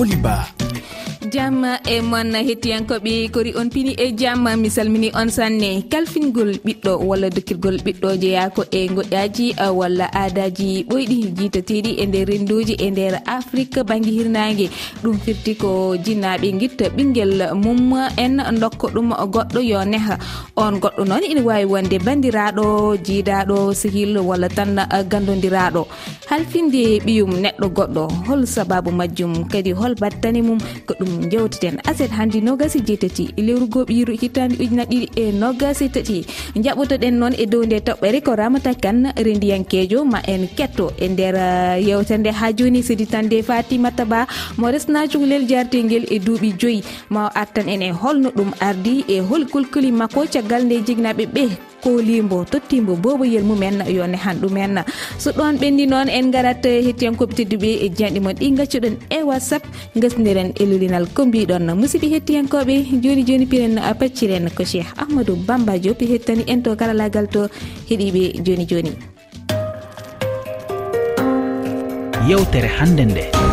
boliba jaam e mon hettiyankoɓe kori on pini e jaam mi salmini on sanne kalfingol ɓiɗɗo walla dokkirgol ɓiɗɗo jeeyako e goƴƴaji walla aadaji ɓoyɗi jiitateɗi e nder rendoji e nder afrique banggue hirnague ɗum firti ko jinnaɓe guitta ɓinguel mum en dokka ɗum goɗɗo yo neha. On goɗɗo noon ina wawi wonde bandiraɗo jiidaɗo sehil walla tan gandodiraɗo halfinde ɓiyum neɗɗo goɗɗo hol sababu majjum kadi hol battani mum ko ɗum jewteten aset hannde nogasi jeetati lewru goɓiru hittande ujunat ɗiɗi e nogasi tati. Jaɓotoɗen noon e dow nde toɓɓere ko ramata kane rendiyankejo ma en ketto e nder uh, yewte nde. Ha joni sidi tan de fatimata ba mo resna cuhlel jartel e duuɓi joyyi ma artan en e holno ɗum ardi e hol kulkuli makko caggal nde jignaɓe ɓe kolimbo tottimbo boboyel mumen yonne han ɗumen. So ɗon ɓendi noon en garat eh, hettiyankoɓe tedduɓe e jeanɗi moon ɗi gaccuɗon e whatsapp gasniren e lulinal ko mbiɗon. Musidɓe hettiyankoɓe joni joni piren pacciren ko cheikh ahmadou bamba diopi hettani en to karalagal to heeɗiɓe joni joni yewtere hannde nde.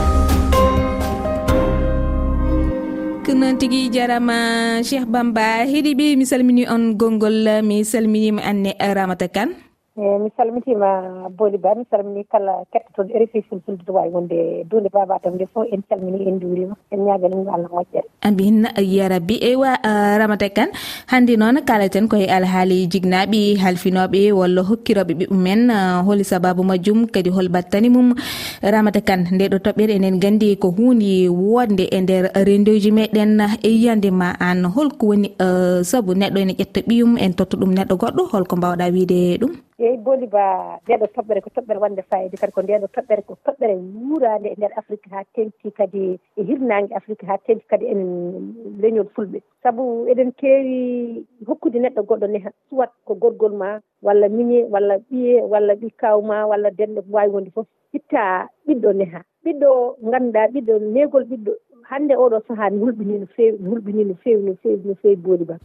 on tigui jarama cheikh bamba heeɗiɓe mi salmini on gongol mi salminima anne ramata kane. eyi mi salmitima booli Ba mi salmini kala kettotoɗo RFI fulfulde to wawi wonde dunde baba tam nde fof en calmini en duurima en ñaagan ɗum allah moƴƴere. Amin ya rabbi eywa ramata kane hannde noon kalaten koye alhaali jignaɓe halfinoɓe walla hokkiroɓe ɓe ɗumen holi sababu majjum kadi hol battani mum ramata kane nde ɗo toɓɓere enen gandi ko hunde wonde e nder rendoji meɗen e yiyande ma aan holko woni sabu neɗɗo ene ƴetta ɓiyum en totta ɗum neɗɗo goɗɗo holko mbawɗa wiide ɗum. eeyi booli ba ndeɗo toɓɓere ko toɓɓere wande fayida kadi ko ndeɗo toɓɓere ko toɓɓere wuurande e nder afrique ha tengti kadi e hirnaange afrique ha tengti kadi enen leñol fulɓe. Sabu eɗen keewi hokkude neɗɗo goɗɗo neha suwat ko gorgol ma walla miñe walla ɓiye walla ɓi kaw ma walla denɗo ko wawi wonde foof itta ɓiɗɗo neha. Ɓiɗɗo ganduɗa ɓiɗɗo negol ɓiɗɗo hannde oɗo sahaa mi hulɓinii no fewi mi hulɓinii no fewi no fewi no fewi booni ba.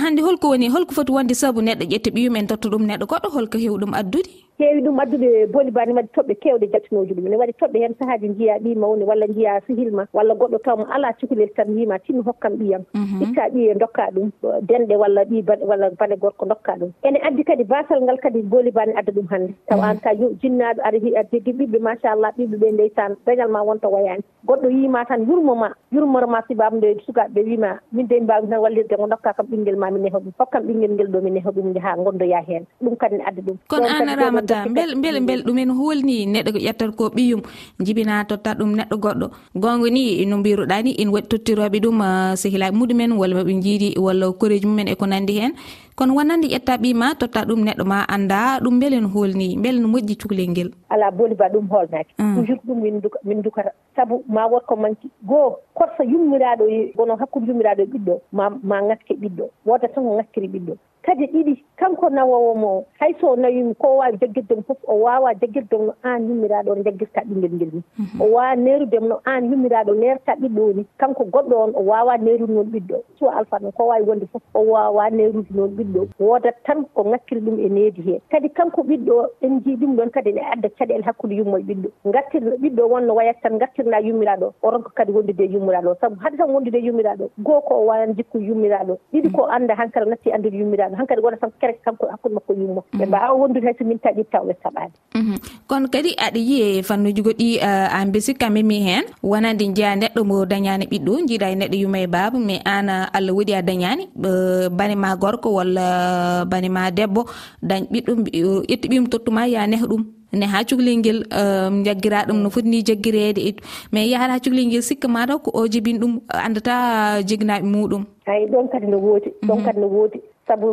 Hannde holko woni holko foti wonde sabu neɗɗo ƴetta ɓiyumen totta ɗum neɗɗo goɗɗo holko heewi ɗum addude? heewi ɗum addude boni baani waɗi toɓɓe kewɗe jaltinoji ɗum. Ne waɗi toɓɓe hen sahaaji njiya ɓii mawni walla njiya sihilma walla goɗɗo taw ala cukalel tan wima timmi hokkam ɓiyam mhm. itta ɓiye dokka ɗum denɗe walla ɓi walla bane gorko dokka ɗum. Ene addi kadi basal ngal kadi boli baani adda ɗum hannde. Taw mhm. an ka jinnaaɗo ara jeggi ɓiɓɓe machallah ɓiɓɓe ɓe ndeytaan dañal ma wonta wayani goɗɗo yiima tan yurmoma ma yurmoro nde sukaaɓe wima min de mbawi tan wallirde ngo dokka kam ɓinguel ma mi neho ɗum hokkam ɓinguel ngel ɗo mi neho ɗum njahaa gondoya hen ɗum kadi ne adda ɗum. Kono an aramata ƴetta bel bel bel ɗumen holni neɗɗo ƴettata ko ɓiyum. Jibina totta ɗum neɗɗo goɗɗo. Gonga ni no mbiruɗa ni ina waɗi tottiroɓe ɗum eh, sehilaɓe muɗumen walla maɓe jiiɗi walla koreji mumen eko nandi hen. kono wonande ƴetta ɓima totta ɗum neɗɗo ma anda ɗum beelen holni beele no moƴƴi cukalel ngel. Ala booli ba ɗum holnaki toujours mm. ɗum min duka min dukata saabu ma wotko manki goo korsa yummiraɗo gono e, hakkude yummiraɗo e ɓiɗɗo ma ma ŋakke ɓiɗɗo woda tan ko ŋakkiri ɓiɗɗo. Kadi ɗiɗi kanko nawowo mo hay nawimi ko wawi jaggirde mo fof o wawa jaggirde no an yummiraɗo o jaggirta ɓinngel ngel ni. Mhm. O wawa nerudemo no an yummiraɗo nerta ɓiɗɗo o ni. Kanko goɗɗo on o wawa nerude noon ɓiɗɗo. So alpha noon ko wawi wonde foof o wawa nerude noon ɓiɗɗo. ɓiɗɗo o wodat tan ko ŋakkiri ɗum e needi hee kadi kanko ɓiɗɗo en jii ɗum ɗon kadi ne adda caɗeele hakkude yummo e ɓiɗɗo. Ngartirɗo ɓiɗɗo wonno wayat tan ngartirɗaa yummiraaɗo o ronko kadi wondude e yummiraaɗo o sabu hade tan wondude e yummiraaɗo goo ko o wawan jikku yummiraaɗo ɗiɗi ko annda han natti anndude yummiraaɗo hankadi wona tan kereke kanko hakkude makko yummo. Mm-hmm. Ɓe mbaawa wondude hay so min taɗiɓe taw ɓe saɓaade. Mm-hmm. Kono kadi aɗa yiye fannuji goɗɗi eh, an besi kamɓe mi heen wonande jeya neɗɗo mo dañaani ɓiɗɗo jiiɗa e neɗɗo yuma e baaba mais an allah waɗi a dañaani bane ma gorko walla banima debbo dañ ɓiɗɗum itta ɓim tottuma ya neha ɗum. Ne ha cukalel ngel ehm, jaggira ɗum no foti ni jaggirede mais yahat ha cuhlel nguel sikka mataw ko o jibin ɗum andata jignaɓe muɗum. Ayi ɗon kadi no woodi mhm. ɗon kadi no woodi. Saabu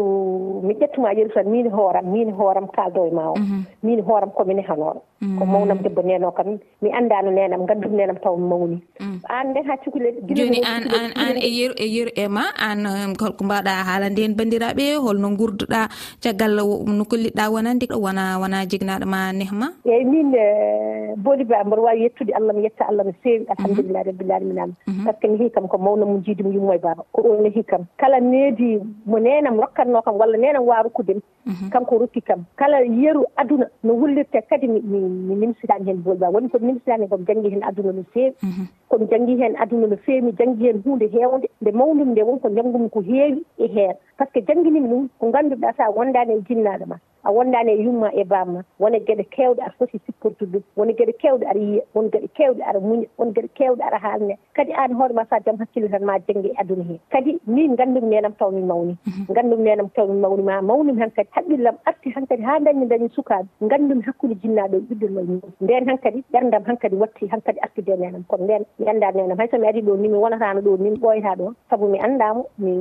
mi ƴettuma ƴeru tan min hooram min hooram kaldo e ma o mhm. min hooram komi nehanoɗo ko mm. mawnam debbo neno kam mi anndano nenam ganndum nenam taw mi mawni. Mm. An nden ha cukalel joni an an an e yeru e yeru e ma an um, holko mbaɗa haalande hen bandiraɓe holno gurduɗa caggal no kolliɗɗa wonande wona wona jignaɗo ma nehma eyyi min eh, booli ba mboɗo wawi yettude allah mi yetta allah no fewi mhm. alhamdulillah rabbil alamina mhm. par ce que mi hii kam ko mawnam mum jiidi mo yummo e baba ko on ne hii kam. Kala needi mo nenam rokkatno kam walla nenam wawa rokkudemi mhm. kanko rokki kam. Kala yeru aduna no wullirte kadi mi mi nimsitani heen booli ba woni komi nimsitani komi janngii heen aduna no feewi mhm. komi janngii heen aduna no feewi mi janngii heen huunde heewnde nde mawndumi nde wonko janngumi ko heewi e heen par ce que jannginimi ɗum ko ngannduɗaa so a wondaani e jinnaaɗo ma a wondani e yumma e bamma. Wona gueɗe kewɗe aɗa foti sipportude. Ɗum wona gueɗe kewɗe aɗa yiiya. Won gueɗe kewɗe aɗa muña. Won gueɗe kewɗe aɗa haalne. Kadi an hoorema sa jaam hakkille tan ma jangge e aduna he. Kadi min gandumi nenam taw min mawni. Mhm. Gandumi nenam taw min mawni ma mawnumi han kadi haqqillam arti han kadi ha dañi dañi sukaɓe. Gandumi hakkude jinnaɗo e ɓiddel ma nden han kadi ɓerdam han kadi watti han kadi artude nenam kono nden mi anda nenam hay somi ari ɗo ni mi wonatano ɗo ni mi ɓoyata ɗon saabu mi andamo mi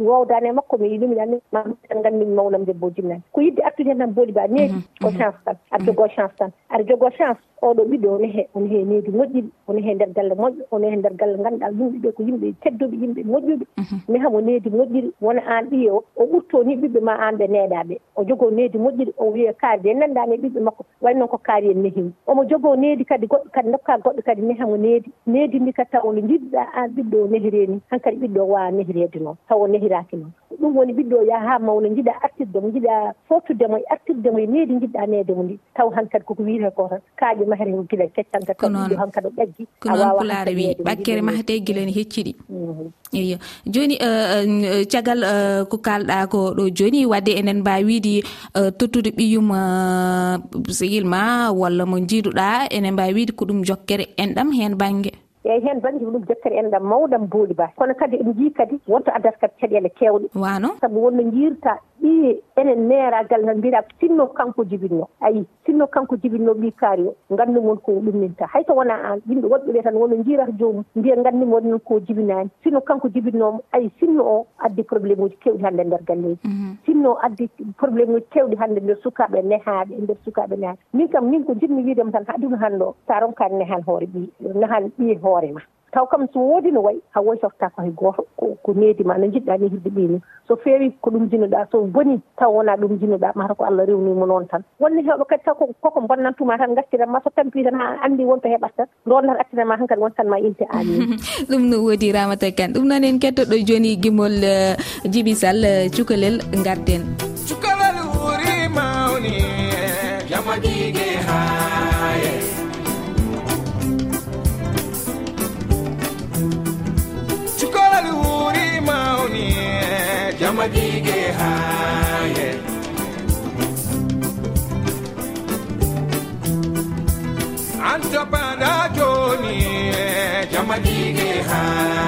wowdani e makko mi yiɗumi ɗanni ma tan gandumi mawnam debbo jinnani. Ko yidde artude hen tan boɗi ba needi mhm. ko mhm. chance tan. Aɗa jogoo chance tan. Aɗa jogoo chance. Oɗo ɓiɗɗo one he one he needi moƴƴiɗi one he nder galle moƴƴo one he nder galle ngannduɗaa yimɓe ɓe ko yimɓe tedduɓe yimɓe moƴƴuɓe. Mhm. Mi hamo needi moƴƴiri wona aan ɓiye o o ɓurto ni ɓiɓɓe ma aan ɓe neeɗaaɓe o jogoo needi moƴƴiri o wiye kaari de nanndaani e ɓiɓɓe makko way noon ko kaari en nehimi omo jogoo needi kadi goɗɗo kadi dokka goɗɗo kadi mi hamo needi. Needi ndi kadi taw no jiɗɗaa aan ɓiɗɗo o nehireeni han kadi ɓiɗɗo o waawa nehireede noon. Taw o nehiraaki noon. Ɗum woni ɓiɗɗo o yaha ha mawno jiɗa E artirde mo jiɗa fottudemo e artirdemo e leydi jiɗɗa neede mo ndi. Taw hankkadi koko wiyete ko tan. Kaaƴe mahre ko guila keccan kadi ko hankkadi o ƴaggi ko noon pulaare wi. ɓakkere mahate guila ne hecciɗi. Mm-hmm. Eyo. Joni eh, eh, caggal eh, ko kalɗa ko ɗo joni wadde enen mbawi wiide tottude ɓiyum sehil ma walla mo jiiduɗa enen mbawi wiide ko ɗum jokkere enɗam hen banggue eyyi hen banggue ko ɗum jokkere enɗam mawɗam booli ba kono kadi en jii kadi wonto addata kadi caɗele kewɗe wano saabu wonno jiirta ɓii enen neeragal tan mbiɗa sinno kanko jibinno. Ayi sinno kanko jibinno ɓi kaari o nganndum ko ɗumminta. Hay so wona aan yimɓe woɓɓe ɓe tan wono jiirata joomum mbiya nganndum woni ko jibinaani. Sinno kanko jibinnooma ayi sinno o addi probléme uji kewɗi hannde e ndeer galleeji. Mhm. Sinno addi probléme uji kewɗi hannde e nder sukaaɓe nehaaɓe e ndeer sukaaɓe nehaaɓe. Min kam min ko njiɗmi wiidema tan haɗum hannde o so a ronkaani nehaan hoore ɓi nehan ɓii hoore ma. taw kam so woodi no wayi ha a woytoftaka hay gooto ko needima no jiɗɗa ni hidde ɓeyni so feewi ko ɗum jinoɗa so boni taw wona ɗum jinoɗa mata ko allah rewnimo noon tan. Wonno hewɓe kadi taw koko bonnantuma tan gartiranma so tampi tan ha andi wonto heɓat tan ndonnata attinanma tan kadi wontanma inte amin. Ɗum no woodi ramata kane. Ɗum noon en kettoɗo joni gimol eh, djiby sall eh, cukalel garden cukalel wuri mawni. yamaɗige haye an topaɗa joni e jamaɗige haye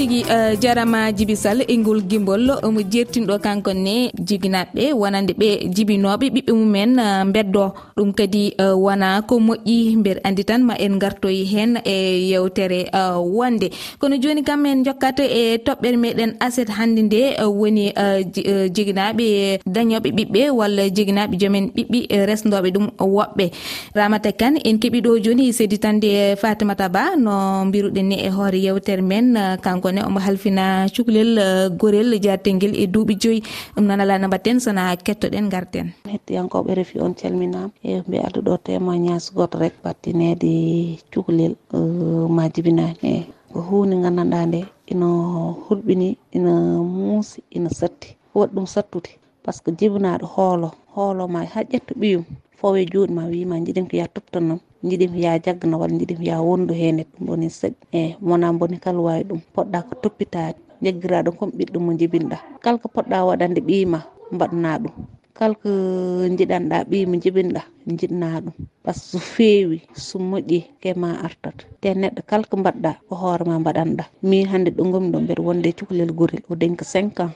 tigui euh, jarama djiby sall e ngol guimbol euh, omo jertinɗo kankone jibinaɓe wonande ɓe jibinoɓe ɓiɓɓe mumen euh, beddo ɗum kadi wona ko moƴƴi mbeɗa andi tan ma en gartoyi hen e yewtere wonde. Kono joni kam en jokkata e toɓɓere meɗen aset hande nde woni jiginaɓe dañoɓe ɓiɓɓe walla jiginaɓe joomen ɓiɓɓi resdoɓe ɗum woɓɓe. Ramata kane en keeɓi ɗo joni seditande fatimata ba no mbiruɗen ni e hoore yewtere men kanko kono omo halfina cukalel uh, gorel jartel ngel e duuɓi joyyi ɗum noon ala no mbatten sona kettoɗen garten hettiyankoɓe refi on calminama. E mbi addu ɗo témoignage goto rek battinede cukalel uh, ma jibinani e ko hunde gandanɗa nde ina hulɓini ina muusi ina satti. Waɗi ɗum sattude par ce que jibinaɗo hoolo. Hoolo ma ha ƴetta ɓiyum. Fowe juuɗe ma wima jiɗen ko ya tubtanam jiɗimi ya jaggana walla jiɗimi ya wondu hen boni seeɗi e wona boni kala wawi ɗum poɗɗa ko toppitade jaggiraɗum kom ɓiɗɗo mo jibinɗa. Kala ko poɗɗa waɗande ɓiima mbaɗana ɗum. Kala ko jiɗanɗa ɓiimo jibinɗa jiɗna ɗum. Par ce que so feewi so moƴƴi kema artat. Te neɗɗo kala ko mbaɗɗa ko hoorema mbaɗanɗa. Min hande ɗo gomi ɗo mbeɗa wonde e cukalel guurel o dañi ko 5 ans.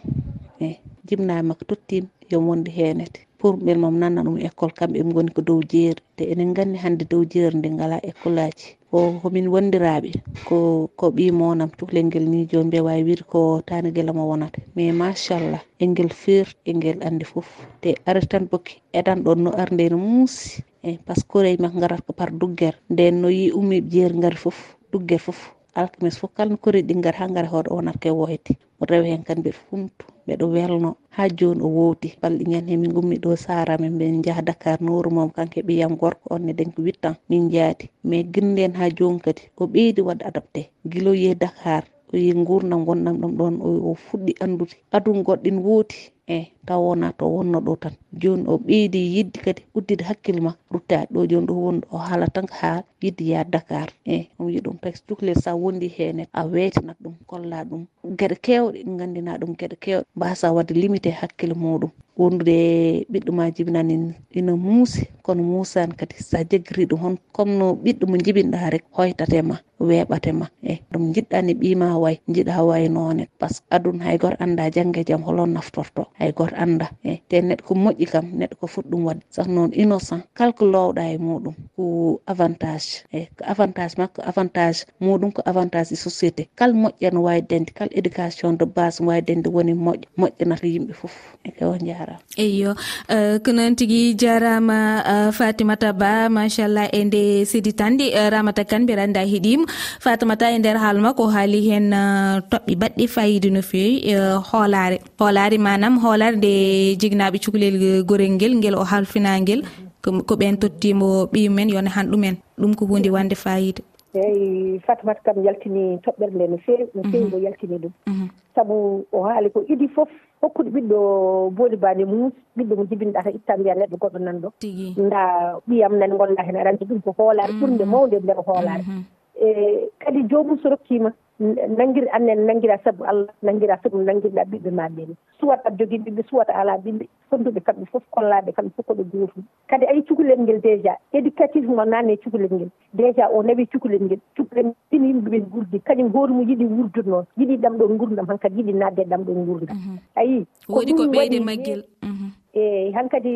Eyyi jibinami ko tottima yo wonde henete pour purɓel mam nanna ɗum école kamɓe ɓe goni ko dow jeeri. Te enen gandi hande dow jeeri nde ngala école aji ko komin wondiraɓe ko ko ɓi monam tuhlel ngel ni joni mbe wawi wiide ko tani guila mo wonata. Mais machallah e guel firti e guel andi foof te ari tan bokki eɗan ɗon no arde no muusi eyi eh, par ce que koreji makko garat ko par duggere. Nden no yi ummiɓe jeeri gaari foof duggere foof alkamis fof kala no kori ɗi ha gara hoɗo o nafka woyde mo rewi hen kadi mbeɗa funtu mbeɗa welno ha joni o wowdi balɗe ñande min gummi ɗo sarama min jaaha dakar nowru mom kanko e ɓiyam gorko on ne denko huit ans min jaadi mais guinden ha joni kadi o ɓeydi wadde adapté. Guila o yeehi dakar o yi gurdam gonnam ɗam ɗon o fuɗɗi andude aduna goɗɗin woodi. e taw wona to wonno ɗo tan. Joni o ɓeydi yidde kadi uddide hakkille ma ruttade ɗo joni ɗo woni o haala tan ko haala yidde ya dakar. E ɗum yi ɗum par ce que cukalel sa wondi hen a weytanat ɗum kolla ɗum. Gueɗe kewɗe ɗe gandina ɗum gueɗe kewɗe. Mbasa wadde limité hakkille muɗum. Wondude e ɓiɗɗo ma jibinani ina muusi. Kono muusani kadi sa jaggiri ɗum hon. Comme no ɓiɗɗo mo jibinɗa rek hoytate ma weeɓate ma. E ɗum jiɗɗa ne ɓima way jiiɗa way none. Par ce que aduna hay goto anda jangge jaam holon naftorto. hay goto anda e te neɗɗo ko moƴƴi kam neɗɗo ko foti ɗum wadde. Sabu noon innocent kala ko lowɗa e muɗum ko avantage. E ko avantage makko avantage muɗum ko avantage e société. Kala moƴƴere no wawi dende kala éducation de base no wawi dende woni moƴƴo moƴƴanata yimɓe foof eke o jarama. Eyyo e, ko noon tigui jarama e, fatimata ba machallah e nde sidi tandi. E, Ramata kane mbiɗa andi heeɗima fatimata e nder haala ma ko haali hen toɓɓe baɗɗi fayida no fewi hoolare hoolare manam hoolare nde jignaɓe cukalel eh, gorel ngel ngel o halfinagel ko ɓen tottimo ɓiyumen yone han ɗumen. Ɗum ko hunde wande fayida. Eeyi fatimata kam yaltini toɓɓere nde no fewi no fewi mhm. o yaltini ɗum. Mhm. Saabu o haali ko idi foof hokkude ɓiɗɗo booli bani mum ɓiɗɗo mo jibinɗata itta mbiya neɗɗo goɗɗo nan ɗo nda ɓiyam nani gonɗa hen aɗa andi ɗum ko hoolare mhm. ɓurde mawde nder hoolare e kadi jomum so rokkima nanggiri annen nanngira sabu allah nanngira sabu nannginɗa ɓiɓɓe ma ɓeni suwat aɗa jogii ɓiɓɓe suwat a alaa ɓiɓɓe fonduɓe kamɓe fof kollaaɓe kamɓe fof koɓe gootum kadi ayi cukalel ngel déjà éducatif mo naanne cukalel ngel. Déjà o nawi cukalel ngel. Cukalel tini yimɓeɓe gurdi kañum hoore mum yiɗi wurdude noon. Yiɗi ɗam ɗon gurdam han kadi yiɗi naatde ɗam ɗon gurdam mhm. ayi woodi ko ɓeyde maggel. Mhm. eeyi han kadi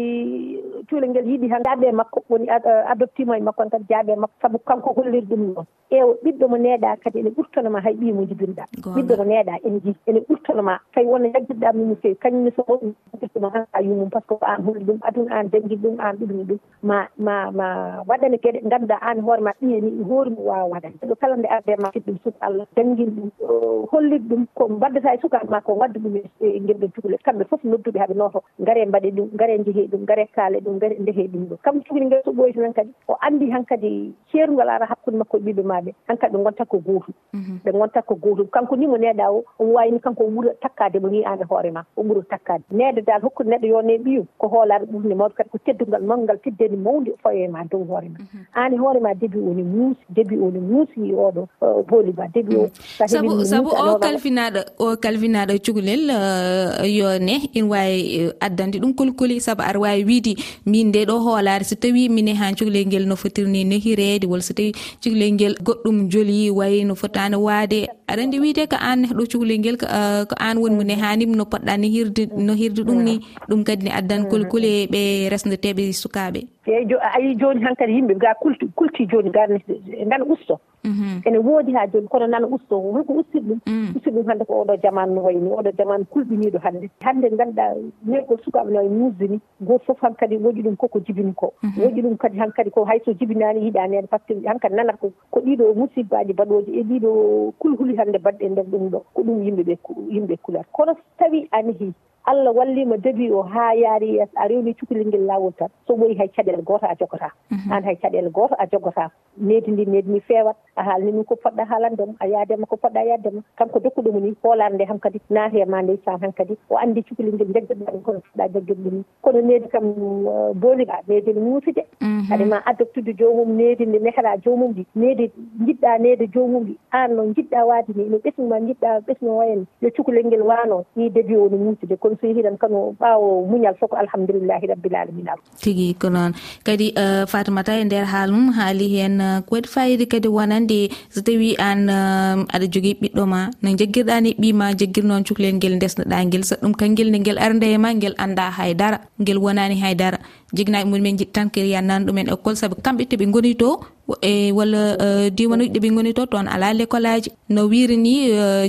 ngel yiɗi tan jaaɓe makko woni adoptima e makko on kadi jaaɓe makko. Sabu kanko holliri ɗum noon eewo ɓiɗɗo mo neeɗa kadi ene ɓurtanoma hay ɓiimo jibinɗa ɓiɗɗo mo neeɗa ene ji ene ɓurtanoma tawi wonno yaggiɗɗa mum no fewi kañumne so woɗirtuma tan sa yumum par ce que ko an holli ɗum aduna an janngiri ɗum an ɗuɗumi ɗum. Ma ma ma waɗane geɗe ganduɗa an hoore ma ɓiyeni hoore mum wawa waɗande ɗo kala nde arde e ma fiɗɗum suka allah janngiri ɗum oh, holliri ɗum ko mbaddata e sukaɓe ma ko wadda ɗum e, e ngel ɗon cukalel kamɓe foof nodduɓe haaɓe noto gaare mbaɗe haalde ɗum gare jehe ɗum gare kaale ɗum gare ndehe ɗum ɗo. Kam jogini ngel so ɓoyti tan kadi o anndi han kadi ceerungal ara hakkude makko e ɓiɓɓe maɓe han kadi ɓe gonta ko gootum mhm. ɓe gonta ko gootum kanko ni mo neeɗa o omo wawini kanko o ɓura takkade mo ni an e hoore ma o ɓura takkade neede dal hokkude neɗɗo yone ɓiyum ko hoolare ɓurde mawde kadi ko teddugal mawgal teddeni mawde faye ma dow hoore ma. Mhm. An e hoore ma début woni muusi début woni muusi oɗo booli ba début o. Mhm. Sabu sabu o kalfinaɗo o kalfinaɗo cukalel uh, yone ina wawi eh, addande ɗum kulkuli saabu aɗa wawi wiide min nde ɗo hoolare so tawi mine ha cukalel ngel no fotirni nohirede walla so tawi cukalel ngel goɗɗum jooli wayi no fotani waade aɗa andi wiide ko an ɗo cukalel ngel ko uh, an woni mo nehanima no poɗɗa nehirde no hirde ɗum ni ɗum kadi ne addan mm. kolkole ɓe resdeteɓe sukaɓe eeyi a yii jooni han kadi yimɓe ga kulti kulti jooni garne nana usto. Mhm. Ene woodi haa jooni kono nana usto holko ustir ɗum mm. ustir ɗum hannde ko oɗo jamanu no wayi ni oɗo jamanu kulɓiniiɗo hannde. Hannde ngannduɗaa neygol sukaɓe no e muusde ni gooto fof han kadi woƴi ɗum koko jibini ko. Mhm. Woƴi ɗum kadi han kadi ko hayso jibinaani yiɗaaneede par ce que han kadi nanata ko ko ɗiɗo musibbaaji baɗooji e ɗiɗo kulhuli hannde baɗɗe e ndeer ɗum ɗo ko ɗum yimɓe ɓe yimɓe kulata kono so tawii a nehii allah wallima debi o haa yaari yeeso a rewni cukalel ngel laawol tan so ɓoyi hay caɗele caɗele goto a jogata mhm. an hay caɗele goto a jogata needi ndi needi ni fewat a haalni ɗum ko poɗɗa haalandema a yaadema ko poɗɗa yaddema kanko dokkuɗo ni hoolare nde han kadi naati ma nde tan han kadi o anndi cukalel ngel jaggiɗa kono poɗɗa jaggiɗo ɗum kono needi kam uh, booliɗa needi ne muutude mhm. kadi ma adoptude joomum needi nde mehra joomum ɗi needi jiɗɗa neede joomum ɗi an no jiɗɗa waade ni no ɓesnuma jiɗɗa ɓesno wayani yo cukalel ngel waano ni debi o no muutude kono so yehi tan kano ɓaawo muñal fof ko alhamdulillahi rabbil alamina tigi ko noon. kadi eh, fatimata e nder haala mum haali hen eh, ko waɗi fayida. Kadi wonande so tawi an eh, aɗa jogui ɓiɗɗo ma no jagguirɗani ɓima jagguir noon cukalel guel desnoɗa guel so ɗum kanguel nde guel arde e ma guel anda haydara guel wonani haydara. Jignaɓe mumen jiɗi tan kadi ya ɗumen e école saabu kamɓe toɓe goni to e walla diwanuji ɗeɓe goni to toon ala l' école aji. No wiiri ni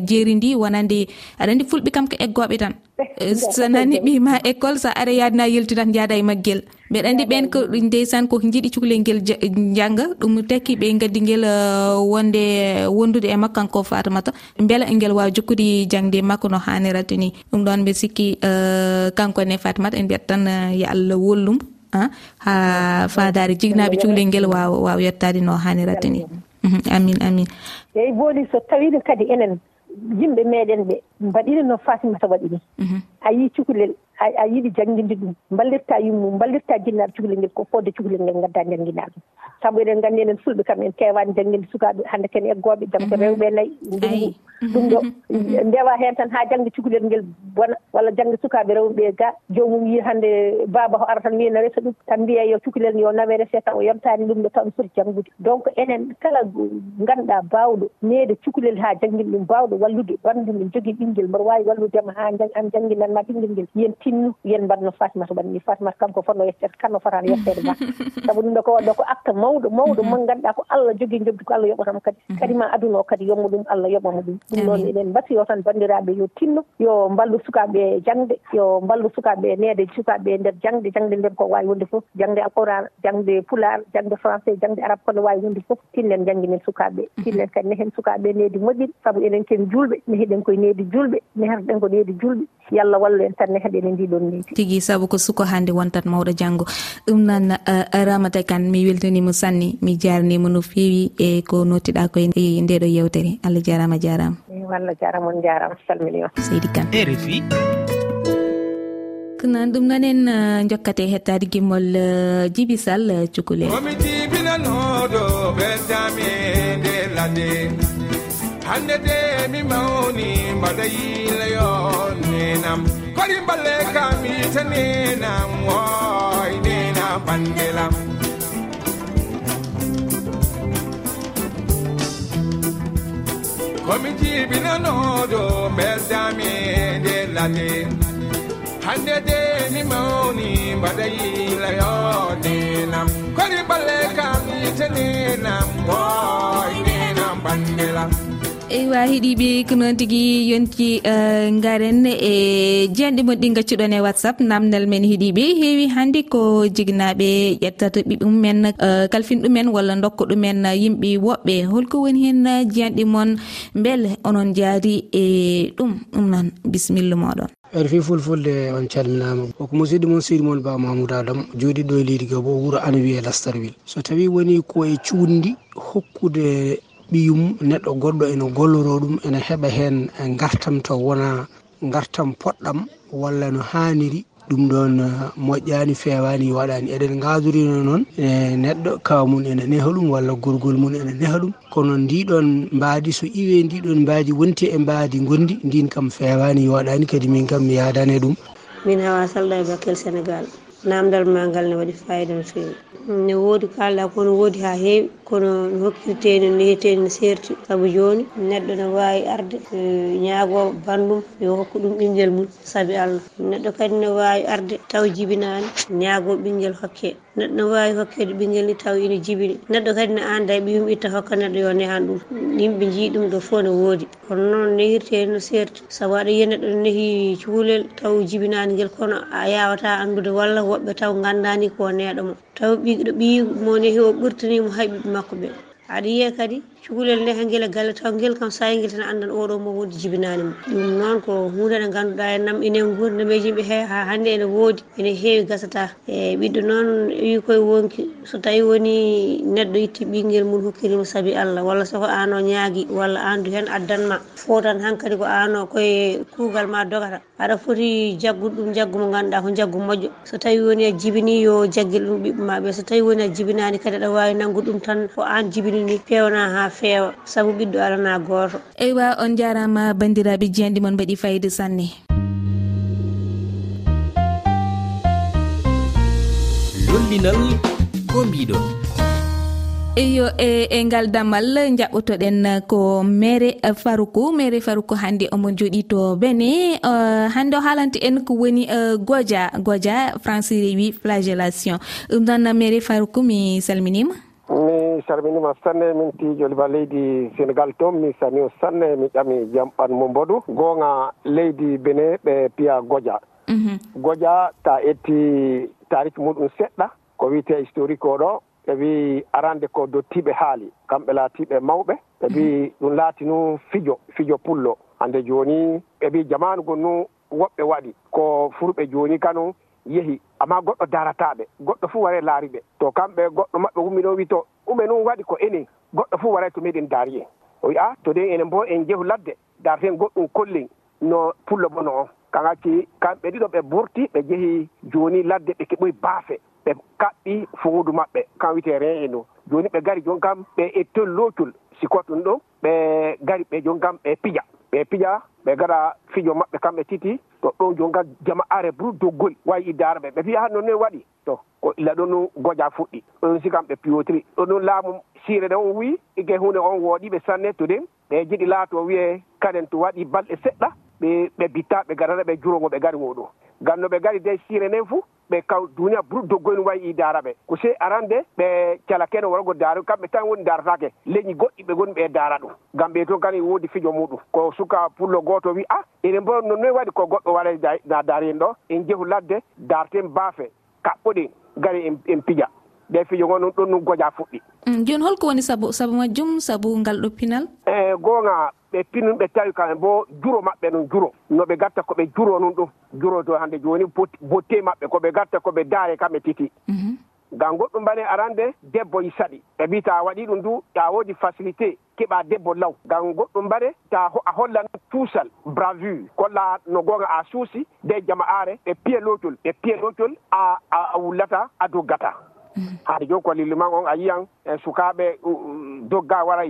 jeeri ndi wonande aɗa andi fulɓe kam ko eggoɓe tan. So nani ɓima école sa ara yadna yelti tan jaada e maggel. mbeɗa andi ɓen ko ndeysan koko jiiɗi cukalel ngel jangga ɗum tekki ɓe gaddi ngel uh, wonde wondude e makko e uh, kanko e fatamata beela ngel wawa jokkude jangde makko no hanirata ni ɗum ɗon mbe sikki kankone fatimata en mbiyat tan uh, yo allah wollum ah, ha fadare jignaɓe cukalel ngel wawa wawa yettade no hanirata ni amin amin. Eyi booli so tawino kadi enen yimɓe meɗen ɓe mbaɗino no fatimata waɗi ni mhm. a yii cukalel a yiɗi jannginde ɗum mballirta yummum mballirta jinnaaɓe cukalel ngel ko fodde cukalel ngel ngadda ɗum. Sabu eɗen nganndi enen fulɓe kam en kewani jannginde sukaaɓe hannde kene eggooɓe jam ko mhm. rewɓe e nayi ndungu ɗum mhm. ɗo ndewa heen tan haa jannge cukalel ngel bona walla jannge sukaaɓe rewɓe e ga. Joomum yii hannde baaba ho ara tan wiya no resa ɗum tan mbiya yo cukalel yo nawe rese tan o yontaani ɗum ɗo tan o foti janngude. Donc enen kala ngannduɗaa baawɗo neede cukalel haa janngin ɗum baawɗo wallude ɓanndu men jogii ɓinngel mboɗo waawi walludema haa an jannginanma ɓinngel ngel. Yen tinnu yen mbatno fatimata waɗani fatimata kanko fotno yettede kanno fotano yettede ma sabu ɗum ɗo ko waɗɗo ko acte mawɗo mawɗo mm-hmm. mo ngannduɗaa ko allah jogii jobdi ko allah yoɓatamo kadi. Mm-hmm. Kadi ma aduna o kadi yommo ɗum allah yoɓamo ɗum. Ɗum noon eɗen mbasiyo tan banndiraaɓe yo tinno yo mballu sukaaɓe jangde yo mballu sukaaɓe neede sukaaɓe nder jangde jangde nden ko waawi wonde fof. Jangde alqouran jangde pulaar jangde français jangde arabe kono waawi wonde fof. Tinnen jannginen sukaaɓe. Mm-hmm. Tinnen kadi ne heen sukaaɓe needi moƴƴiri. Sabu enen ken julɓe ne heɗen koye needi julɓe julɓe meherɗen ko ɗeedi julɓe. Yo allah walla en tan ne heɓen e ndiɗon niidi tigi saabu ko suko hannde wontat mawɗo janngo. Ɗum noon eh, ramata kane mi weltanima sanne mi jarnima no fewi e ko nottiɗa koye nde ɗo yewtere. Allah jarama jarama allah jarama on jarama salmini on. Seydi kane. Rfi ko noon ɗum noon en eh, jokkate hettade gimmol eh, djiby sall cukalel. Komi jibinanoɗo ɓeddami e nde ladde hande de mi mawni mbaɗa yiilayo nenam kadi mballe kamita nenam woy nena bandelam komi jibinanoɗo beldami de lade hande de mi mawni mbaɗa yiilayo nenam kadi mballe kamita nenam woy nenam bandelam eywa heeɗiɓe ko noon tigui yonki garen e, e jenɗe mon ɗi gaccuɗon e whatsapp. Namdal men heeɗiɓe heewi hannde ko jignaɓe ƴettata ɓiɓe mumen e, kalfin ɗumen walla dokka ɗumen e, yimɓe woɓɓe. Holko woni hen jenɗe moon beele onon jaari e ɗum ɗum noon bisimilla moɗon. Er Eɗe fi fulfulde on calminama koko musidɗo moon sidi moon ba mamoudou adama jooɗiɗo e leydi ga bo wuuro ana wiye lastarwil. So tawi woni koye cuundi hokkude ɓiyum neɗɗo goɗɗo ene golloro ɗum ene heeɓa hen e gartam to wona gartam poɗɗam walla no haniri ɗum ɗon eh, moƴƴani fewani waɗani eɗen gadorino noon e neɗɗo kaw mum ene neha ɗum walla gorgol mum ene neha ɗum. Kono ndiɗon mbaadi so iwe ndiɗon mbaadi wonti e mbaadi gondi ndin kam fewani waɗani kadi min kam mi yadane ɗum. Min hawa salda e bakel sénégal namdal ma ngal ne waɗi fayida no fewi. Ne woodi kalɗa kono woodi ha heewi kono no hokkirteni no heeteni no serti saabu joni neɗɗo ne wawi arde e ñaago bandum yo hokku ɗum ɓinguel mum saabi allah neɗɗo kadi ne wawi arde taw jibinani ñaago ɓinguel hokke neɗɗo ne wawi hokkede ɓinguel ni taw ina jibini. Neɗɗo kadi ne anda e ɓiyum itta hokka neɗɗo yo nehan ɗum. Yimɓe jii ɗum ɗo fof ne woodi. Kono noon nehirteni no serti saabu aɗa yiya neɗɗo ne nehi cuhlel taw jibinani guel kono a yawata andude walla woɓɓe taw gandani ko neɗo mo. Taw ɓiɗo mo mowoni o ɓurtanimo hayɓuɓe makko ɓe. Aɗa yiiya kadi cukalel nde hen guel e galle taw guel kam sayel tan andan oɗo mo woni jibinani mo. Ɗum noon ko hunde nde ganduɗa e nam ene gurdam e yimɓe he ha hande ene woodi ene heewi gasata. E ɓiɗɗo noon wi koye wonki so tawi woni neɗɗo itti ɓinguel mum hokkirimo saabi allah walla soko an o ñaagui walla an du hen addanma fotan hankkadi ko an o koye kuugal ma dogata. Aɗa foti jaggude ɗum jaggu mo ganduɗa ko jaggu moƴƴo. So tawi woni a jibini yo jagguel ɗum ɓiɓɓe maɓe so tawi woni a jibinani kadi aɗa wawi nanggude ɗum tan ko an jibinini pewna ha feewa sabu ɓiɗɗo alana gooto eywa on jarama bandiraɓe jiyanɗe moon mbaɗi fayida sanne. Lollinal ko mbiɗon? Eyo e e ngal damal jaɓotoɗen ko mere faroukou mere faroukou hannde omo jooɗi to bene. Uh, hannde o haalanti en ko woni uh, goja goja français rewi flagellation. Ɗum ɗon mere faroukou mi salminima. mi sarminima sanne min tijoliba leydi sénégal toon mi sanio sanne mi ƴami jamɓan mo mbodu gonga leydi bene ɓe piya goja. Mhm. Goja ta etti tarik muɗum seɗɗa ko wiyete historique oɗo ɓe wi arande ko dottiɓe haali kamɓe laatiɓe mawɓe. Ɓe wi mhm. ɗum laati nu fijo fijo pullo. Hande joni ɓe wi jamanu gon nu woɓɓe waɗi. Ko furɓe joni kanu yehi amma goɗɗo darataɓe goɗɗo fuu ware laari ɓe to kamɓe goɗɗo maɓɓe ummino wi to ume nun waɗi ko enen goɗɗo fuu waray to meɗen daari en o wi a to nden enen bo en jehu ladde darten goɗɗum kollen no pullo bono on. Kan acci kamɓe ɗiɗo ɓe burti ɓe jehi joni ladde ɓe keɓoyi baafe ɓe kaɓɓi fowudu maɓɓe. Kan wiyete ren e no joni ɓe gari jon kam ɓe etton loocol siko ɗum ɗon ɓe gari ɓe jon kam ɓe pija. ɓe piƴa ɓe gaɗa fijo maɓɓe kamɓe titi to ɗon jon jama are bru doggol wawi idde araɓe ɓe fiya han noon waɗi to ko illa ɗon nu goƴa fuɗɗi. Ɗon sikam ɓe piyotiri. Ɗon noon laamu siire ɗe on wi ike hunde on wooɗiɓe sanne to den ɓe jiɗi laato wiye kanen to waɗi balɗe seɗɗa ɓe ɓe bitta ɓe garana ɓe jurogo ɓe gari woɗo. ngam no ɓe gari de sire nden fuu ɓe kaw duniya buru doggoyno wayi i daara ɓe. Ko se arande ɓe calakeno kene worgo daara kamɓe tan woni daratake leñi goɗɗi ɓe goni ɓe daara ɗum. Ngam ɓe to kani woodi fijo muɗum. Ko suka pullo goto wi ah, a enen bo nonnoe waɗi ko goɗɗo waɗa na daari en ɗo en jehu ladde darten baafe kaɓɓoɗen gari en pija. ɓe fijo ngo ɗum ɗon noon goƴa fuɗɗi. Mm, joni holko woni sabu sabu majjum sabu ngal ɗo pinal? E goonga ɓe pinum ɓe tawi kamɓe bo juro maɓɓe ɗum juro. No ɓe gatta koɓe juro noon ɗum. Juro to hannde jooni botte maɓɓe koɓe gatta koɓe daare kamɓe titi. Mhm. Ngam goɗɗum mbane arande debbo e saɗi. Ɓe mbi ta waɗi ɗum du ta woodi facilité keɓa debbo law. Ngam goɗɗum mbane ta a hollan tuusal bravure. Kolla no goonga a suusi nde jama aare ɓe piye lotol ɓe piye lotol a a wullata a doggata. Mhm. haade joni ko lilliman on a yiyan e sukaaɓe dogga wara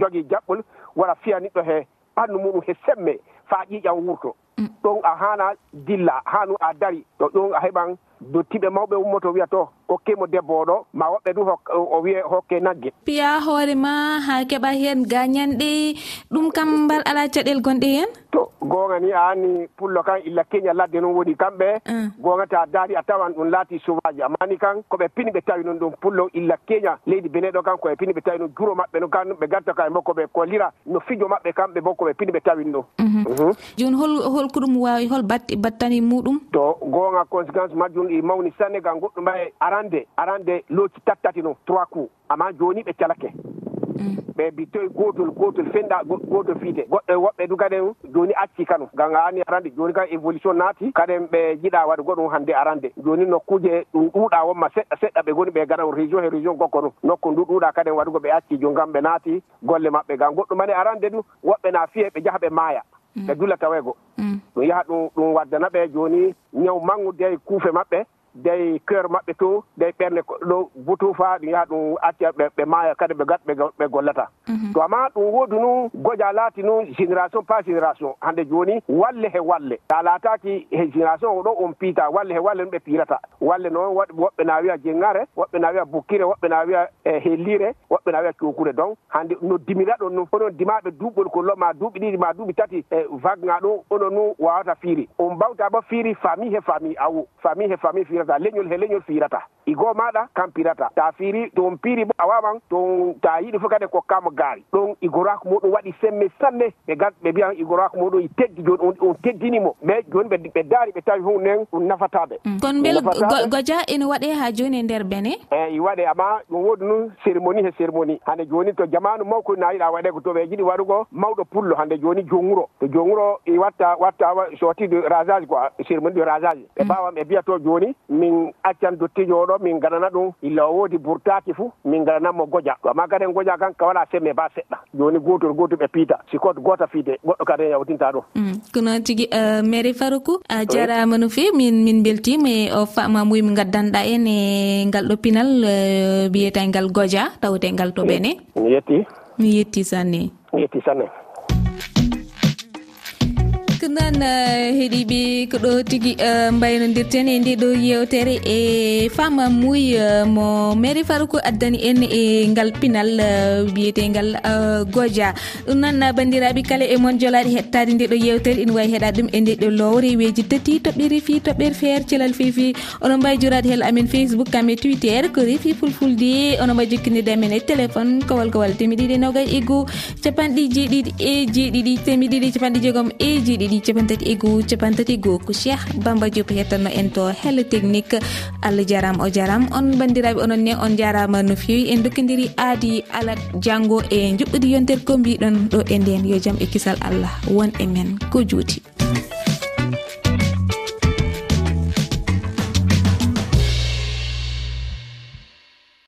jogii jaɓɓol wara fiya niɗɗo he ɓanndu muɗum he semme faa ƴiiƴan wurto. Mm. Ɗon a haana dilla haanu a dari to ɗon a heɓan dottiɓe mawɓe ummoto wiya to hokkemo debbo oɗo ma woɓɓe du o wiye hokke nagge. Piya hoorema ha keɓa hen gañanɗe ɗum kam mbal ala caɗel gonɗe hen? To gonga ni a anni pullo kan illa keña ladde noon woni kamɓe. Ah. Gonga ta daari a tawan ɗum laati sauvaji amani kan koɓe pini ɓe tawi noon ɗum pullo illa keña. Leydi beneɗo kan koɓe pini ɓe tawi noon juro maɓɓe no kan ɓe gatta kaye bo koɓe kollira. No fijo maɓɓe kamɓe bo koɓe pini ɓe tawin ɗo mhm. mhm. joni hol holko ɗum wawi hol battani muɗum? To gonga conséquence majjum E mawni mawni sénégal goɗɗo mbaye arande arande looti tattati noon trois coups. Amma joni ɓe calake. Mm. Ɓe mbi toye gotol gotol fenɗa gotol fiite. Goɗɗo woɓɓe du kaden joni acci kano gam ani arande joni kam évolution naati kaden ɓe jiɗa waɗa goɗum hannde arande. Joni nokkuje ɗum ɗuuɗa wonma seɗɗa seɗɗa ɓe goni ɓe gara région he région gokko no nokku ndu ɗuuɗa kaden waɗugo ɓe acci jon kam ɓe naati golle maɓɓe. Gam goɗɗum mani arande du woɓɓe na fiye ɓe jaha ɓe maaya. ɓe dula taweego mm. ɗum yaha ɗum ɗum waddana ɓe joni ñaw manggude e kuufe maɓɓe dey cœur maɓɓe to dey ɓernde ɗo butu fa ɗum yaha ɗum acca ɓe maaya kadi ɓe gat ɓe gollata. Mhm. To amma ɗum woodi nu goja laati nu génération pas génération hannde jooni walle he walle. Ta laataki he génération oɗo on piita walle he walle nu ɓe piirata. Walle noon woɓɓe na wiya jengare woɓɓe na wiya bukkire woɓɓe na wiya eh, hellire woɓɓe na wiya cokure donc hannde no dimira ɗon nu onon dimaɓe duuɓol kollo ma duuɓi ɗiɗi ma duuɓi tati e vague ga ɗo onon nu wawata fiiri. On mbawta ba fiiri famille he famille awo. Famille he famille firata leñol he leñol firata. I goo maɗa kam pirata. Ta fiiri to on piiri bo a wawan to ta yiɗi fof kadi e kokkama gaari. Ɗon igorako muɗum waɗi semme sanne. Ɓe gat ɓe mbiyan igorako muɗum i teddi joni on teddinimo. Mais joni ɓe daari ɓe tawi hun nen ɗum nafataɓe. Mm. Kono bel goja ene waɗe ha joni e nder bene? Eyi i waɗe amma ɗum woodi nu cérémonie he cérémonie. Hande joni to jamanu mawko na yiɗa waɗe ko to ɓe jiɗi waɗugo mawɗo pullo. Hande joni jonguro. To jonguro i watta watta soti de rasage quoi cérémonie de rasage. Ɓe mm. mbawan ɓe mbiya to joni min accan dottijo oɗo min ganana ɗum. Illa o woodi burtaki fuu min gananamo goƴa to amma kadi en goƴa kan ka wala semme ba seɗɗa. Joni gotor goto ɓe piita sikoto gota fiide goɗɗo kadi en yawtinta ɗum. Mm. Ko noon tigui eh, mairi faroukou a jarama no fewi min min beltima e o famamuy mi gaddanɗa en e ngal ɗo pinal wiyete eh, ngal godia tawte to ɓene. Mi yetti mi yetti sanne. Mi yetti sanne. ko noon eh, heeɗiɓe ko ɗo tigui eh, mbaynodirten e nde ɗo yewtere e fama muy eh, mo mairie farouko addani en e ngal pinal wiyetegal godia ɗum noon bandiraɓe kala e moon jolaɗe hettade nde ɗo yewtere ina wawi heeɗade ɗum e nde ɗo lowre. Weji tati toɓɓe refi toɓɓere feere celal fefi onon mbawi jurade hel amen facebook kam e twitter ko refi fulfulde. Onon mbawi jokkidirde amen e téléphone kowal kowal temiɗiɗi e nogay e goho capanɗe jeeɗiɗi e jeeɗiɗi temiɗiɗi capanɗe jeegom e jeeɗiɗi. leydi capantati e goho capantati e goho ko cheikh bamba diop hettanno en to hello technique. Allah jarama o jarama on bandiraɓe onon ne on jarama no fewi en dokkodiri aadi ala janggo e juɓɓudi yontere ko mbiɗon ɗo e nden yo jaam e kisal allah won e men ko juuti.